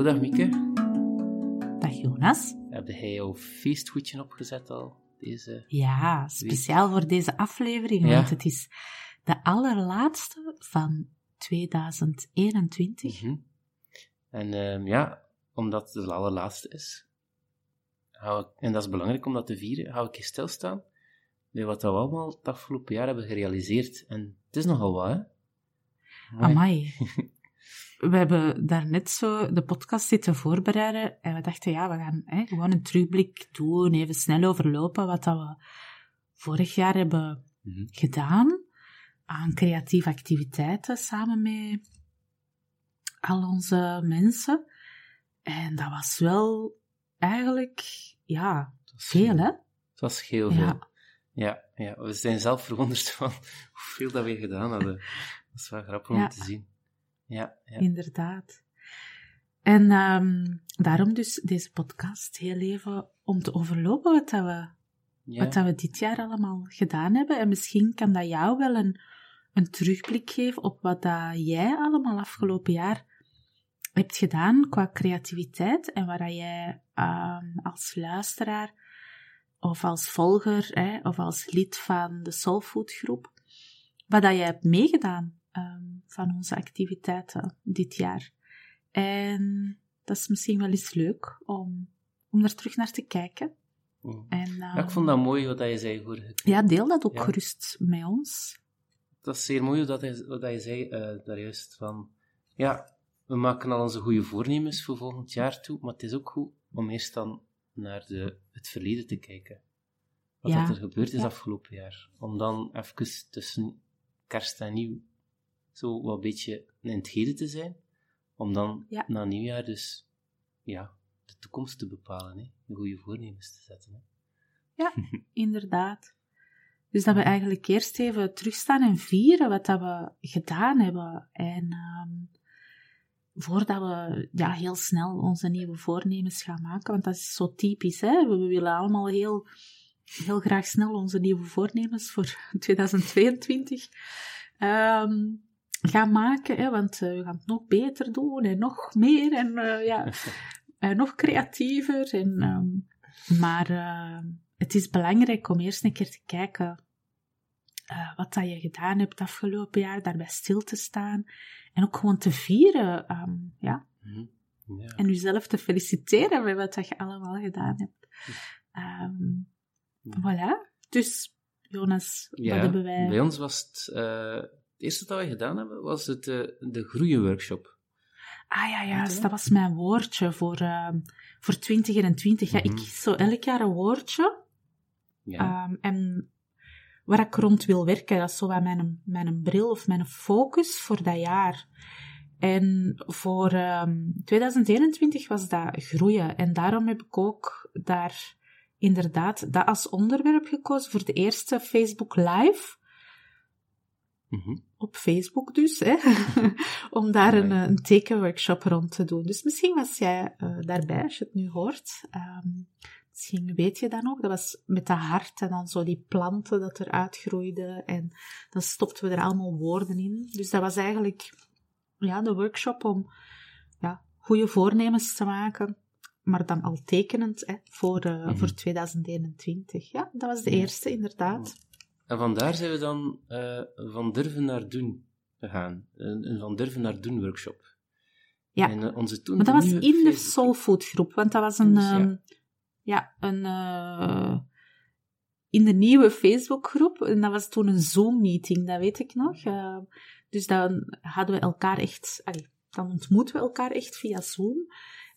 Hallo, dag Mieke. Dag Jonas. Heb jij jouw feesthoedje opgezet al? Deze Ja, speciaal voor deze aflevering, Ja. want het is de allerlaatste van 2021. Mhm. En ehm, ja, omdat het de allerlaatste is, hou ik, en dat is belangrijk om dat te vieren, hou ik je stilstaan bij wat we allemaal het afgelopen jaar hebben gerealiseerd. En het is nogal wat, hè? Amai. Amai. We hebben daarnet zo de podcast zitten voorbereiden en we dachten, ja, we gaan hè, gewoon een terugblik doen, even snel overlopen wat dat we vorig jaar hebben Mhm. gedaan aan creatieve activiteiten samen met al onze mensen. En dat was wel eigenlijk, ja, veel, hè? Het was heel veel. Ja. Ja, ja, we zijn zelf verwonderd van hoeveel dat we gedaan hadden. Dat is wel grappig Ja. om te zien. Ja, ja. Inderdaad. En ehm, daarom dus deze podcast heel even om te overlopen wat, dat we, ja. wat dat we dit jaar allemaal gedaan hebben. En misschien kan dat jou wel een, een terugblik geven op wat dat jij allemaal afgelopen jaar hebt gedaan qua creativiteit en waar dat jij ehm, als luisteraar of als volger hè, of als lid van de Soulfood groep, wat dat jij hebt meegedaan ehm, van onze activiteiten dit jaar. En dat is misschien wel eens leuk om, om er terug naar te kijken. Mm. En, Ja, ehm, ik vond dat mooi wat je zei keer. ja, deel dat ook Ja. gerust met ons. Dat is zeer mooi wat je, wat je zei eh, daar juist van. Ja, we maken al onze goede voornemens voor volgend jaar toe, maar het is ook goed om eerst dan naar de, het verleden te kijken. Wat Ja, er gebeurd is afgelopen jaar. Om dan even tussen kerst en nieuw zo wat beetje in het heden te zijn. Om dan Ja. na nieuwjaar dus ja, de toekomst te bepalen. Hè? De goede voornemens te zetten. Hè? Ja, inderdaad. Dus dat we eigenlijk eerst even terugstaan en vieren wat dat we gedaan hebben. En ehm, voordat we ja, heel snel onze nieuwe voornemens gaan maken, want dat is zo typisch, hè? We willen allemaal heel, heel graag snel onze nieuwe voornemens voor 2022 ehm, gaan maken, hè? want eh, we gaan het nog beter doen en nog meer en eh, ja, eh, nog creatiever. En, ehm, maar het is belangrijk om eerst een keer te kijken wat dat je gedaan hebt afgelopen jaar, daarbij stil te staan en ook gewoon te vieren. ehm, ja, Mhm. Ja. en jezelf te feliciteren met wat dat je allemaal gedaan hebt. Ehm, voilà. Dus, Jonas, Ja, wat hebben wij... bij ons was het, het eerste dat we gedaan hebben, was het, eh, de groeienworkshop. Ah ja, ja, je? dat was mijn woordje voor, ehm, voor 2021. Ja, ik Mhm. kies zo elk jaar een woordje. Ja. Ehm, en waar ik rond wil werken, dat is zo wat mijn, mijn bril of mijn focus voor dat jaar. En voor ehm, 2021 was dat groeien. En daarom heb ik ook daar inderdaad dat als onderwerp gekozen voor de eerste Facebook Live. Mhm. Op Facebook dus, hè? om daar een, een tekenworkshop rond te doen. Dus misschien was jij eh, daarbij, als je het nu hoort. Ehm, misschien weet je dat nog. Dat was met dat hart en dan zo die planten dat eruit groeiden. En dan stopten we er allemaal woorden in. Dus dat was eigenlijk ja, de workshop om ja, goede voornemens te maken. Maar dan al tekenend hè, voor, eh, Mhm. voor 2021. Ja, dat was de eerste, inderdaad. En vandaar zijn we dan eh, van durven naar doen gegaan. Een, een van durven naar doen workshop. Ja. En eh, onze toen Maar dat was in de Soulfood groep, want dat was een, Dus, ja. ehm, ja, een, eh, in de nieuwe Facebook groep, en dat was toen een Zoom-meeting, dat weet ik nog. Eh, dus dan hadden we elkaar echt, allee, dan ontmoeten we elkaar echt via Zoom.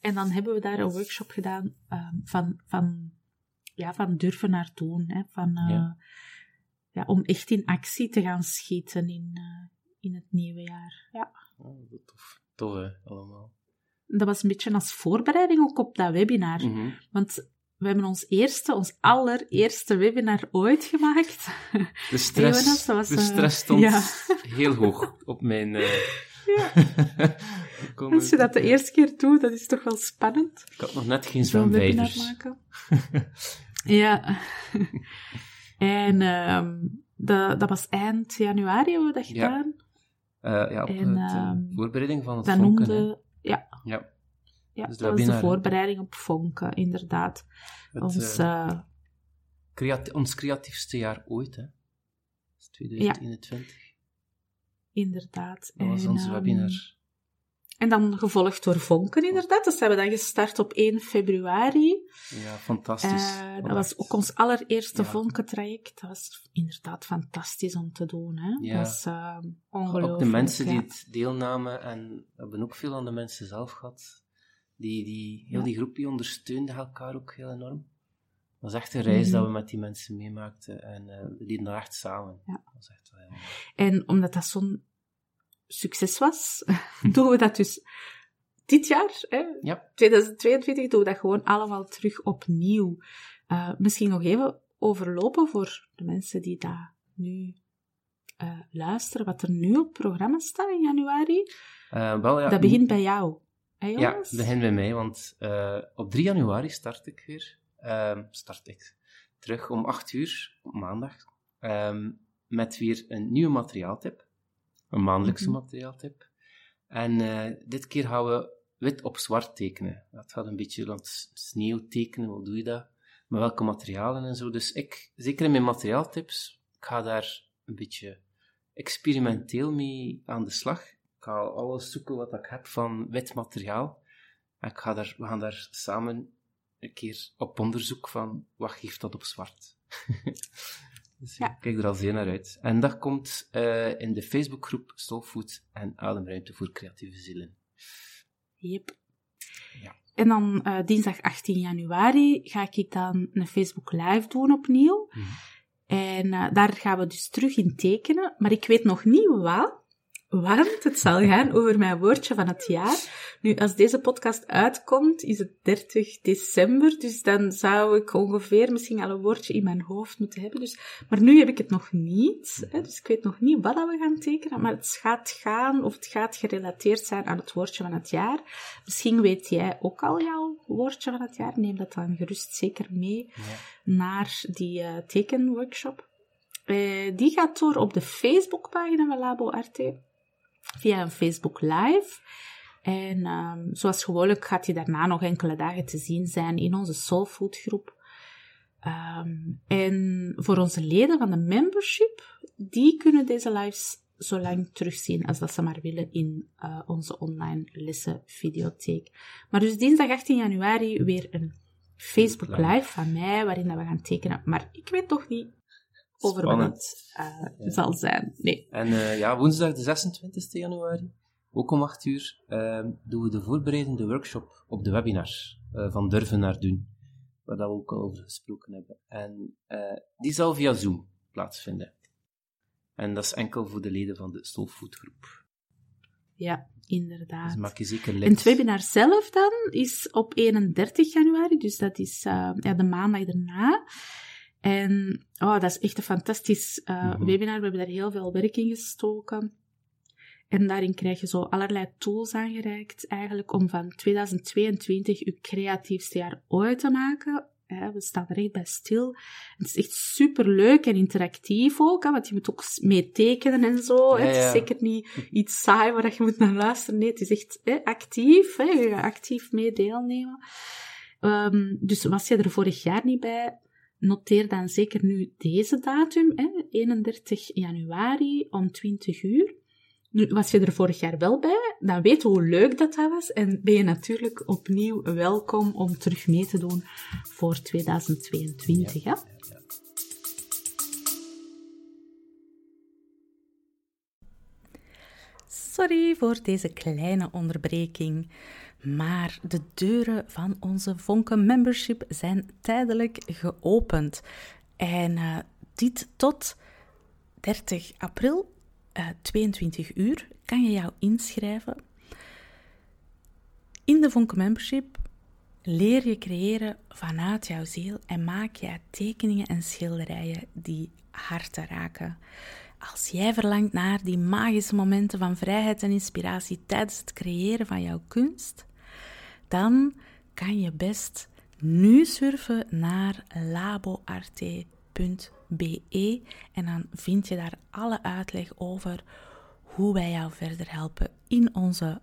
En dan hebben we daar een workshop gedaan ehm, van, van, ja, van durven naar doen, hè, van, Ja. Ja, om echt in actie te gaan schieten in, eh, in het nieuwe jaar. Ja. Oh, tof. Tof, hè, allemaal. Dat was een beetje als voorbereiding ook op dat webinar. Mhm. Want we hebben ons eerste, ons allereerste webinar ooit gemaakt. De stress, Jonas, dat was, de eh, stress stond ja. heel hoog op mijn... eh, Ja. Als je dat de eerste keer doet, dat is toch wel spannend. Ik had nog net geen Zo'n webinar zwemvijvers. maken. ja. En ehm, dat, dat was eind januari hebben we dat Ja. gedaan. Eh, ja, op En, het, eh, ehm, voorbereiding van het Dat vonken, noemde... Ja, Ja, ja Dus dat was de voorbereiding op Vonken, inderdaad. het, Ons, creati- ons creatiefste jaar ooit, hè. Dat is 2021. inderdaad. Dat was En, ons ehm, webinar. En dan gevolgd door Vonken, inderdaad. Dus hebben we dan gestart op 1 februari. Ja, fantastisch. Eh, dat was ook ons allereerste Ja. Vonken-traject. Dat was inderdaad fantastisch om te doen. Hè? Ja. Dat was eh, ongelooflijk. Ook de mensen die het deelnamen, en we hebben ook veel aan de mensen zelf gehad, die, die, heel die groep die ondersteunde elkaar ook heel enorm. Het was echt een reis Mhm. dat we met die mensen meemaakten en eh, we deden dat echt samen. Ja. Dat was echt. En omdat dat zo'n succes was, doen we dat dus dit jaar, hè, Ja. 2022, doen we dat gewoon allemaal terug opnieuw. Eh, misschien nog even overlopen voor de mensen die daar nu eh, luisteren, wat er nu op programma staat in januari. Eh, wel, ja, dat begint bij jou. Hè, Ja, het begint bij mij, want op 3 januari start ik weer. Ehm, start ik terug om 8 uur op maandag. ehm, met weer een nieuwe materiaaltip. Een maandelijkse Mhm. materiaaltip. En eh, dit keer gaan we wit op zwart tekenen. Dat gaat een beetje rond sneeuw tekenen, hoe doe je dat? Met welke materialen en zo. Dus ik, zeker in mijn materiaaltips, ik ga daar een beetje experimenteel mee aan de slag. Ik ga alles zoeken wat ik heb van wit materiaal. En ik ga daar, we gaan daar samen een keer op onderzoek van wat geeft dat op zwart. dus ja. Ik kijk er al zeer naar uit. En dat komt eh, in de Facebookgroep Soulfood en Ademruimte voor Creatieve Zielen. Yep. Ja. En dan eh, dinsdag 18 januari ga ik dan een Facebook Live doen opnieuw. Mhm. En eh, daar gaan we dus terug in tekenen. Maar ik weet nog niet wat. Want het zal gaan over mijn woordje van het jaar. Nu, als deze podcast uitkomt, is het 30 december. Dus dan zou ik ongeveer misschien al een woordje in mijn hoofd moeten hebben. Dus, maar nu heb ik het nog niet. Hè, dus ik weet nog niet wat we gaan tekenen. Maar het gaat gaan, of het gaat gerelateerd zijn aan het woordje van het jaar. Misschien weet jij ook al jouw woordje van het jaar. Neem dat dan gerust zeker mee Ja. naar die eh, tekenworkshop. Eh, die gaat door op de Facebookpagina van Labo Arte via een Facebook Live. En ehm, zoals gewoonlijk gaat die daarna nog enkele dagen te zien zijn in onze Soulfood groep. Ehm, en voor onze leden van de membership, die kunnen deze lives zo lang terugzien als dat ze maar willen in eh, onze online lessen videotheek. Maar dus dinsdag 18 januari weer een Facebook Live. live van mij, waarin dat we gaan tekenen. Maar ik weet toch niet over wat Spannend. het eh, zal zijn. Nee. En eh, ja, woensdag de 26 januari, ook om 8 uur, ehm, doen we de voorbereidende workshop op de webinar eh, van Durven naar Doen, waar dat we ook al over gesproken hebben. En die zal via Zoom plaatsvinden. En dat is enkel voor de leden van de Soulfood groep. Ja, inderdaad. Dus maak je zeker En het webinar zelf dan is op 31 januari, dus dat is ja, de maandag daarna. En oh, dat is echt een fantastisch uh, Mhm. webinar. We hebben daar heel veel werk in gestoken. En daarin krijg je zo allerlei tools aangereikt, eigenlijk om van 2022 je creatiefste jaar ooit te maken. We staan er echt bij stil. Het is echt super leuk en interactief ook, hè, want je moet ook mee tekenen en zo. Ja, Het is zeker niet iets saai waar je moet naar luisteren. Nee, het is echt hè, actief. Hè, je gaat actief mee deelnemen. Ehm, dus was je er vorig jaar niet bij, noteer dan zeker nu deze datum, hè, 31 januari om 20 uur. Nu, was je er vorig jaar wel bij, dan weet je hoe leuk dat, dat was. En ben je natuurlijk opnieuw welkom om terug mee te doen voor 2022. Hè? Sorry voor deze kleine onderbreking. Maar de deuren van onze Vonken Membership zijn tijdelijk geopend. En eh, dit tot 30 april, eh 22 uur, kan je jou inschrijven. In de Vonken Membership leer je creëren vanuit jouw ziel en maak jij tekeningen en schilderijen die harten raken. Als jij verlangt naar die magische momenten van vrijheid en inspiratie tijdens het creëren van jouw kunst, dan kan je best nu surfen naar laboarte.be en dan vind je daar alle uitleg over hoe wij jou verder helpen in onze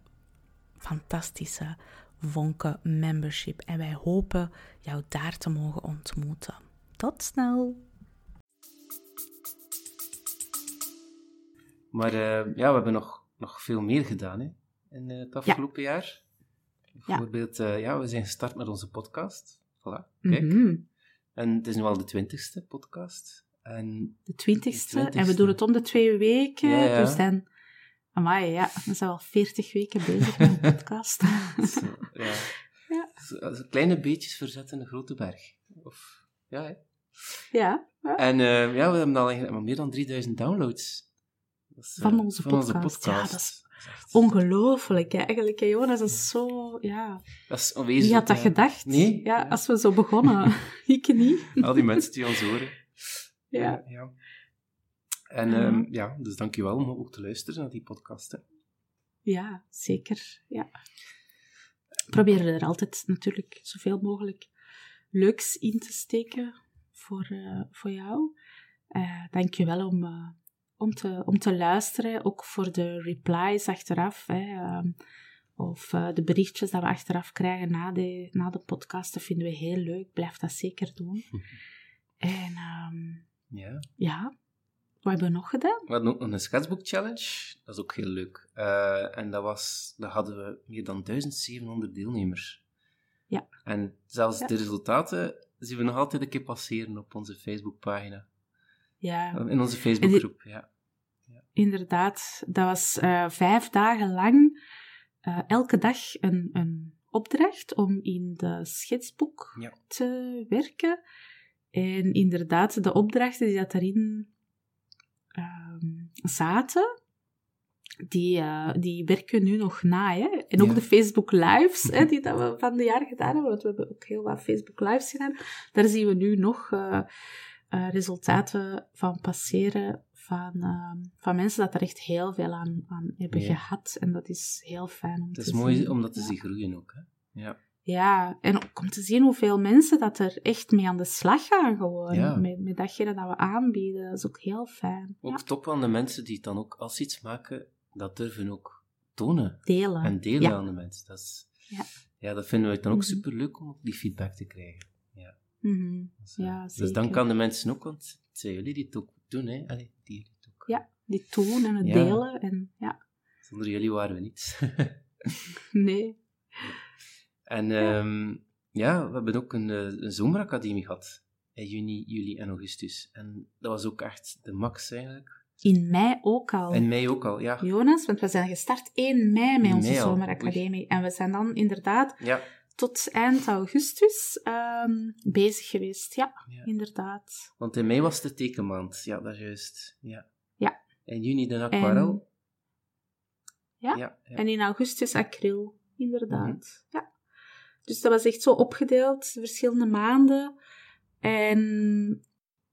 fantastische Vonken membership. En wij hopen jou daar te mogen ontmoeten. Tot snel! Maar eh, ja, we hebben nog, nog veel meer gedaan hè, in eh, het afgelopen jaar. Bijvoorbeeld, eh, ja, we zijn gestart met onze podcast. Voilà, kijk. Mhm. En het is nu al de twintigste podcast. En De twintigste. En we doen het om de twee weken. Ja, ja. Dus dan... Amai, ja. We zijn al veertig weken bezig met een podcast. zo, ja. Ja. Zo, kleine beetjes verzetten een grote berg. Of, ja, hè. ja. ja. En eh, ja, we hebben al meer dan 3000 downloads. Eh, Van onze podcast. Ja, dat is echt- Ongelooflijk, hè. eigenlijk. hè, Jonas, dat is zo... Ja. dat is onwezenlijk. Wie had dat gedacht? Nee? Ja, als we zo begonnen. Ik niet. Al die mensen die ons horen. Ja. ja. En Ja. ehm, ja, dus dankjewel om ook te luisteren naar die podcast. Hè. Ja, zeker. Ja. We proberen er altijd natuurlijk zoveel mogelijk leuks in te steken voor, eh, voor jou. Eh Dank je wel om, eh, om, te, om te luisteren, ook voor de replies achteraf. Hè, ehm, of eh, de berichtjes dat we achteraf krijgen na de, na de podcast. Dat vinden we heel leuk. Blijf dat zeker doen. En ehm, Ja. ja, wat hebben we nog gedaan? We hadden ook nog een sketchbook challenge. Dat is ook heel leuk. Eh, en dat was, daar hadden we meer dan 1700 deelnemers. Ja. En zelfs Ja. de resultaten zien we nog altijd een keer passeren op onze Facebookpagina. Ja. In onze Facebookgroep, ja. Inderdaad, dat was eh, vijf dagen lang eh, elke dag een, een opdracht om in de schetsboek Ja. te werken. En inderdaad, de opdrachten die dat daarin ehm, zaten, die, eh, die werken nu nog na. Hè? En ook Ja. de Facebook Lives hè, die dat we van de jaar gedaan hebben, want we hebben ook heel wat Facebook Lives gedaan. Daar zien we nu nog resultaten van passeren van, ehm, van mensen dat er echt heel veel aan, aan hebben Ja. gehad. En dat is heel fijn om Het te is zien. mooi om dat te Ja. zien groeien ook. Hè? Ja. Ja, en ook om te zien hoeveel mensen dat er echt mee aan de slag gaan gewoon. Ja. Met, met datgene dat we aanbieden. Dat is ook heel fijn. Ook top aan de mensen die het dan ook, als ze iets maken, dat durven ook tonen. delen. En delen aan de mensen. Dat is, Ja. ja, dat vinden we dan ook Mhm. super leuk om die feedback te krijgen. Ja. Mhm. Dus, eh, Ja, dus zeker. dank aan de mensen ook, want het zijn jullie die het ook doen. Hè? Allee, het ook. Ja, die doen en het Ja. delen. En ja, Zonder jullie waren we niets. nee. en ja. ja, we hebben ook een, eh, een zomeracademie gehad. In juni, juli en augustus. En dat was ook echt de max eigenlijk. In mei ook al. En mei ook al, ja. Jonas, want we zijn gestart 1 mei met In onze mei zomeracademie. En we zijn dan inderdaad Ja, tot eind augustus ehm, bezig geweest. Ja, Ja. inderdaad. want in mei was de tekenmaand. Ja, dat is juist. Ja. In juni de aquarel. Ja, ja, ja. En in augustus acryl, inderdaad. Mhm. Ja. Dus dat was echt zo opgedeeld, verschillende maanden. En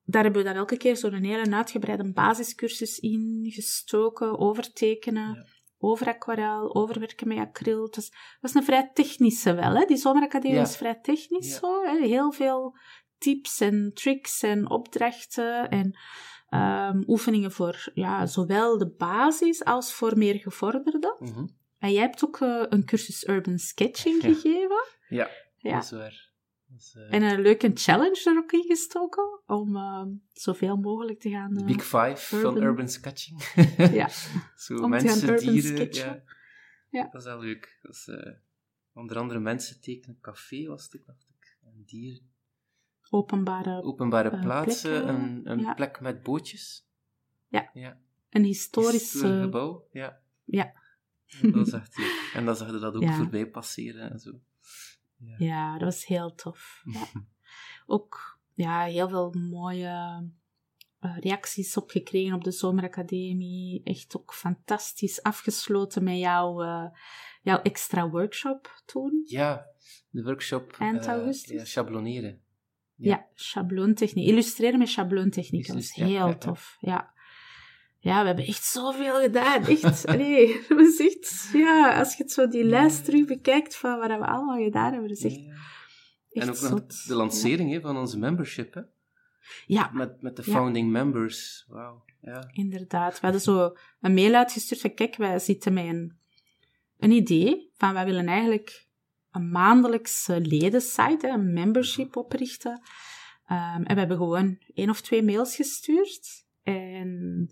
daar hebben we dan elke keer zo'n hele uitgebreide basiscursus in gestoken, over tekenen, Ja. over aquarel, over werken met acryl. Het was, was een vrij technische wel, hè? die zomeracademie was vrij technisch zo. Hè? Heel veel tips en tricks en opdrachten en ehm, oefeningen voor ja, zowel de basis als voor meer gevorderden. Mhm. En jij hebt ook eh, een cursus Urban Sketching Ja. gegeven. Ja, Ja. dat is waar. Dat is, eh, En een leuke challenge er ook in gestoken, om eh, zoveel mogelijk te gaan... eh, Big Five van urban- Sketching. Ja, Zo om mensen, urban dieren. Ja. Ja. Dat is wel leuk. Dat is, onder andere mensen tekenen café, was het dacht ik. En dieren. Openbare... Openbare Eh, plaatsen, plekken, een, een ja. plek met bootjes. Ja. ja. Een historisch... Historisch eh, gebouw, ja. ja. Dat echt leuk. En dan zag je dat ook voorbij passeren en zo. Ja. Ja, dat was heel tof. Ja. Ook ja, heel veel mooie eh, reacties op gekregen op de Zomeracademie. Echt ook fantastisch afgesloten met jouw, jouw extra workshop toen. Ja, de workshop. Eind augustus? ja, Ja, shabloontechniek. Illustreren met shabloontechniek. Dat ja, heel ja, ja. tof. Ja. ja, we hebben echt zoveel gedaan. Echt. Nee, dat was echt... Ja, als je het zo die lijst terug bekijkt van wat we allemaal gedaan hebben, dat is echt, Ja. echt En ook nog de lancering van onze membership, hè? Ja, Met, met de Ja. founding members. Wauw. Ja. inderdaad. We hadden zo een mail uitgestuurd van, kijk, wij zitten met een, een idee van, wij willen eigenlijk een maandelijkse ledensite, een membership oprichten. Ehm, en we hebben gewoon één of twee mails gestuurd. En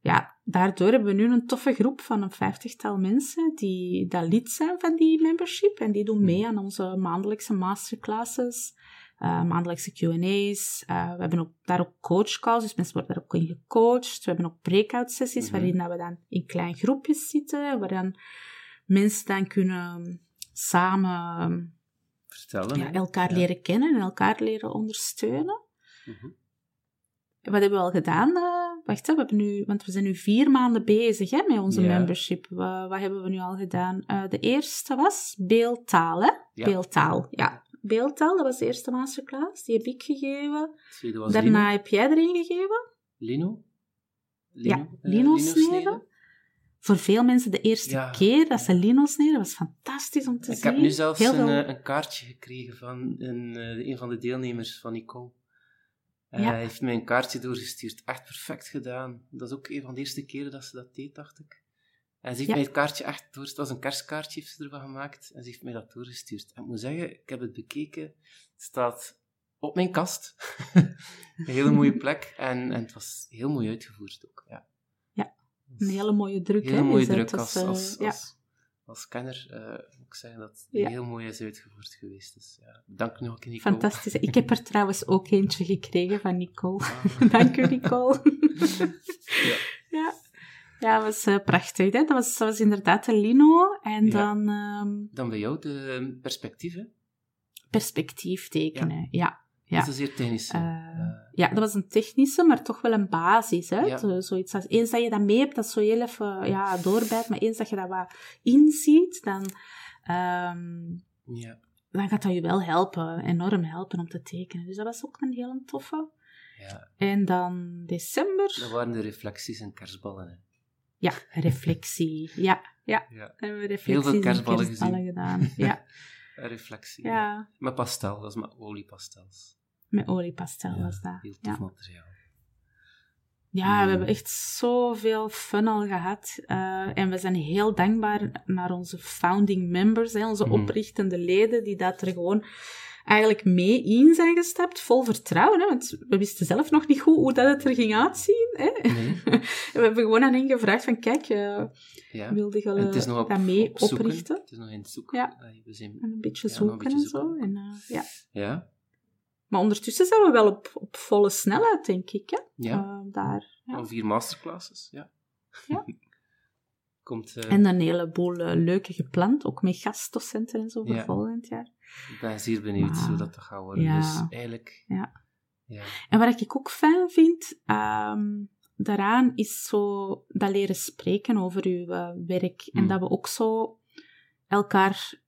ja, daardoor hebben we nu een toffe groep van een vijftigtal mensen die dat lid zijn van die membership. En die doen mee aan onze maandelijkse masterclasses, eh, maandelijkse Q&A's. Eh, we hebben ook, daar ook coachcalls, dus mensen worden daar ook in gecoacht. We hebben ook breakout sessies, Mhm. waarin dat we dan in klein groepjes zitten, waar dan mensen dan kunnen samen Vertellen. ja, hè. elkaar Ja. leren kennen en elkaar leren ondersteunen. Mhm. Wat hebben we al gedaan? eh? wacht, we hebben nu, want we zijn nu vier maanden bezig hè, met onze Ja. membership. Wa- wat hebben we nu al gedaan? Eh, de eerste was beeldtaal, hè? Ja. Beeldtaal, ja. Beeldtaal, dat was de eerste masterclass. Die heb ik gegeven. Daarna Lino. heb jij erin gegeven. Lino? Ja, eh, Lino sneden. Voor veel mensen de eerste Ja. keer dat ze sneden. Dat was fantastisch om te Ik zien. heb nu zelfs een, veel- eh, een kaartje gekregen van een, eh, een van de deelnemers van Nicole. Ja. Hij heeft mij een kaartje doorgestuurd. Echt perfect gedaan. Dat is ook een van de eerste keren dat ze dat deed, dacht ik. En ze heeft Ja. mij het kaartje echt door... Het was een kerstkaartje, heeft ze ervan gemaakt. En ze heeft mij dat doorgestuurd. En ik moet zeggen, ik heb het bekeken. Het staat op mijn kast. een hele mooie plek. En, en het was heel mooi uitgevoerd ook. Ja. Een hele mooie druk, Hele hè? mooie druk Dus, als, eh, als, ja. als, als kenner. eh, moet ik zeggen dat het Ja. heel mooi is uitgevoerd geweest. Dus ja, dank nog een keer, Nicole. Fantastisch. Ik heb er trouwens ook eentje gekregen van Nicole. Ah. Dank u, Nicole. Ja. ja. Ja, dat was eh, prachtig. Hè? Dat, was, dat was inderdaad de lino. En dan ehm, Dan bij jou de eh, perspectieven. perspectief tekenen. Ja. Ja. Dat is een zeer technisch. Eh, ja, dat was een technische, maar toch wel een basis. Hè? Ja. Zoiets als, eens dat je dat mee hebt, dat zo heel even ja, doorbijt, maar eens dat je dat wat inziet, dan, ehm, ja. dan gaat dat je wel helpen, enorm helpen om te tekenen. Dus dat was ook een hele toffe. ja, En dan december, dat waren de reflecties en kerstballen. Hè. ja, reflectie. Ja, ja. Ja, Hebben we Heel reflecties veel en kerstballen kerstballen gedaan. Ja, reflectie. ja. Met pastel, dat is met oliepastels. Met oliepastel Ja, was dat. Heel tof Ja. materiaal. Ja, we Mm. hebben echt zoveel fun al gehad. Eh, en we zijn heel dankbaar naar onze founding members, hè, onze Mhm. oprichtende leden, die dat er gewoon eigenlijk mee in zijn gestapt, vol vertrouwen. Hè, want we wisten zelf nog niet goed hoe dat het er ging uitzien. Hè. Nee, we hebben gewoon aan hen gevraagd van, kijk, eh ja. wilde je op, dat mee op oprichten? Het is nog in het zoeken. Ja. Eh, We zijn, En een beetje Ja, zoeken beetje en zo. En, eh, ja. ja, Maar ondertussen zijn we wel op, op volle snelheid, denk ik. Hè? ja. Eh, daar. Al vier masterclasses, ja. Ja. Komt, eh, En een heleboel eh, leuke gepland, ook met gastdocenten en zo voor Ja. volgend jaar. Ik ben zeer benieuwd hoe dat gaat worden. Ja. Dus eigenlijk... Ja. Ja. En wat ik ook fijn vind ehm, daaraan, is zo dat leren spreken over uw eh, werk. En Hmm. dat we ook zo elkaar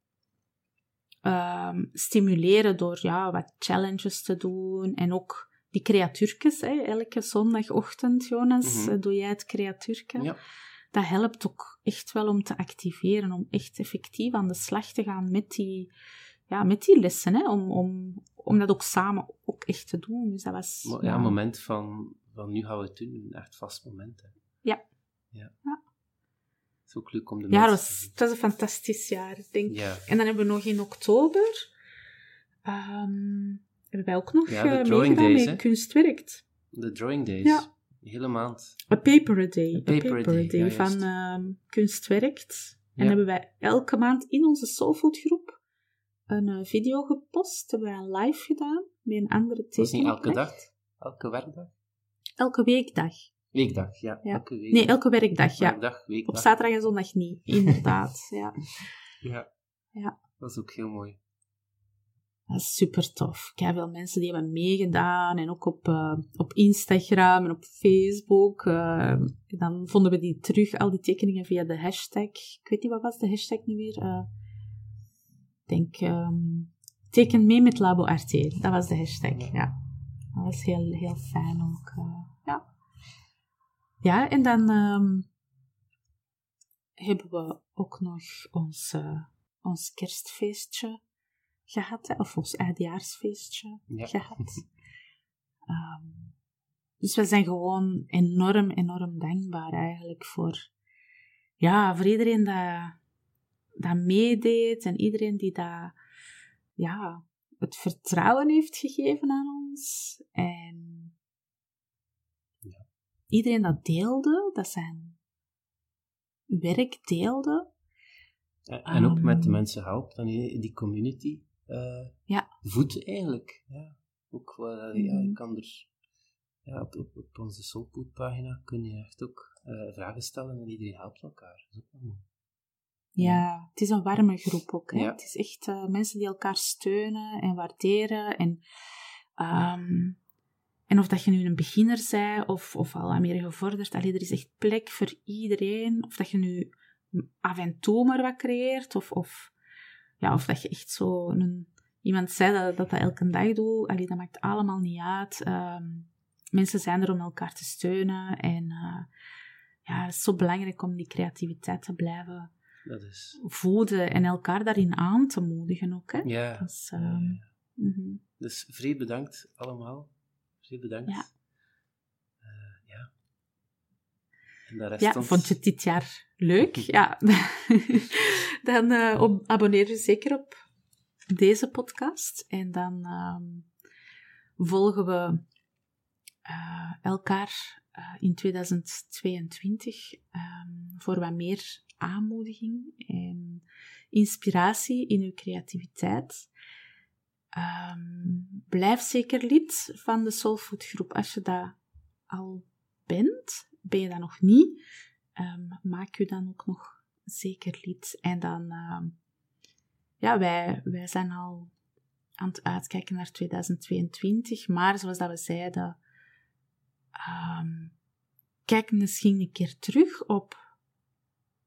ehm, stimuleren door ja, wat challenges te doen. En ook die creatuurtjes, hè, elke zondagochtend, Jonas, Mhm. eh, doe jij het creatuurtje. Ja. Dat helpt ook echt wel om te activeren, om echt effectief aan de slag te gaan met die, ja, met die lessen, hè, om, om, om dat ook samen ook echt te doen. Dus dat was... Ja, een moment van, van nu gaan we het doen, een echt vast moment. Hè. Ja. ja. Ja. Het is ook leuk om de Ja, dat was, het was een fantastisch jaar, ik denk. Ja. En dan hebben we nog in oktober... ehm, hebben wij ook nog Ja, de eh, meegedaan met. Kunstwerkt. De drawing days. Ja. De hele maand. A Paper a Day. A A Paper a Day, ja, van ehm Kunstwerkt. En hebben wij elke maand in onze Soulfood groep een eh, video gepost. Hebben wij een live gedaan met een andere Dat is niet elke dag? Elke werkdag? Elke weekdag. Weekdag, ja. Ja. Elke week. Nee, elke werkdag, ja. Werkdag, weekdag. Op zaterdag en zondag niet, inderdaad. ja. Ja. Ja. Dat is ook heel mooi. Dat is super tof. Ik heb veel mensen die hebben meegedaan. En ook op, eh, op Instagram en op Facebook. eh, dan vonden we die terug, al die tekeningen, via de hashtag. Ik weet niet, wat was de hashtag nu weer? Ik denk, ehm, teken mee met Labo Arte. Dat was de hashtag, ja. Dat was heel, heel fijn ook. eh, ja. Ja, en dan ehm, hebben we ook nog ons, eh, ons kerstfeestje gehad, hè, of ons eindjaarsfeestje Ja. gehad. Ehm, dus we zijn gewoon enorm, enorm dankbaar eigenlijk voor, ja, voor iedereen dat, dat meedeed en iedereen die dat, ja, het vertrouwen heeft gegeven aan ons. En Ja. iedereen dat deelde, dat zijn werk deelde. En, en ook met de Ehm. mensen helpt, dan die community eh Ja. voedt eigenlijk. Ja. Ook wel, ja, Mhm. je kan er ja, op, op, op onze Soulfood pagina kun je echt ook eh, vragen stellen en iedereen helpt elkaar. Dat is ook wel mooi. Ja, het is een warme groep ook. Hè? Ja. Het is echt eh, mensen die elkaar steunen en waarderen. En, ehm, en of dat je nu een beginner bent of, of al meer gevorderd, allee, er is echt plek voor iedereen. Of dat je nu af en toe maar wat creëert, of, of, ja, of dat je echt zo een, iemand zei dat, dat dat elke dag doet. Allee, dat maakt allemaal niet uit. Ehm, mensen zijn er om elkaar te steunen. En eh, ja, het is zo belangrijk om die creativiteit te blijven Dat is... voeden en elkaar daarin aan te moedigen ook. Hè? Ja. Dus, ja, ehm, mhm. Dus vrij bedankt allemaal. Vrij bedankt. Ja. Eh, ja. En de rest Ja, ons- vond je het dit jaar leuk? Ja. dan eh, op- abonneer je zeker op deze podcast. En dan ehm, volgen we eh, elkaar in 2022 ehm, voor wat meer aanmoediging en inspiratie in uw creativiteit. Ehm, blijf zeker lid van de Soulfood groep als je dat al bent. Ben je dat nog niet? Ehm, maak u dan ook nog zeker lid. En dan, ehm, ja, wij, wij zijn al aan het uitkijken naar 2022. Maar zoals dat we zeiden, kijk misschien een keer terug op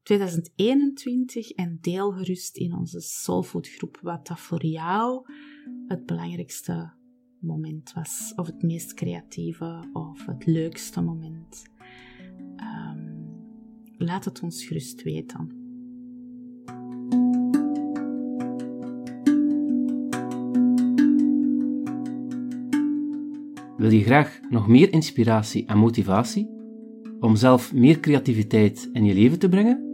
2021 en deel gerust in onze Soulfood groep wat dat voor jou het belangrijkste moment was. Of het meest creatieve of het leukste moment. Ehm, laat het ons gerust weten. Wil je graag nog meer inspiratie en motivatie om zelf meer creativiteit in je leven te brengen?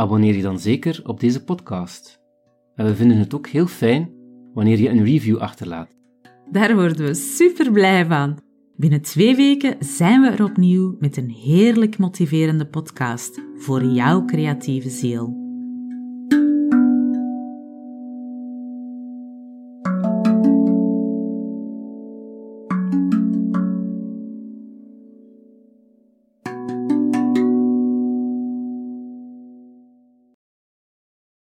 Abonneer je dan zeker op deze podcast. En we vinden het ook heel fijn wanneer je een review achterlaat. Daar worden we super blij van. Binnen twee weken zijn we er opnieuw met een heerlijk motiverende podcast voor jouw creatieve ziel.